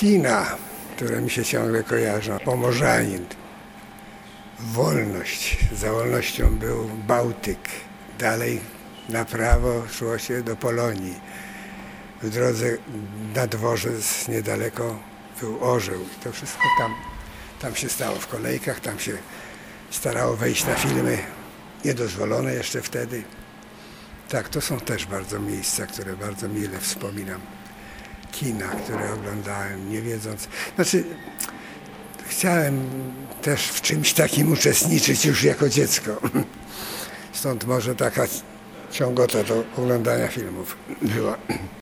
kina, które mi się ciągle kojarzą. Pomorzanin, wolność. Za wolnością był Bałtyk. Dalej na prawo szło się do Polonii. W drodze na dworzec niedaleko był orzeł. I to wszystko tam, tam się stało w kolejkach, tam się starało wejść na filmy niedozwolone jeszcze wtedy. Tak, to są też bardzo miejsca, które bardzo mile wspominam. Kina, które oglądałem, nie wiedząc. Znaczy, chciałem też w czymś takim uczestniczyć już jako dziecko. Stąd może taka ciągota do oglądania filmów była.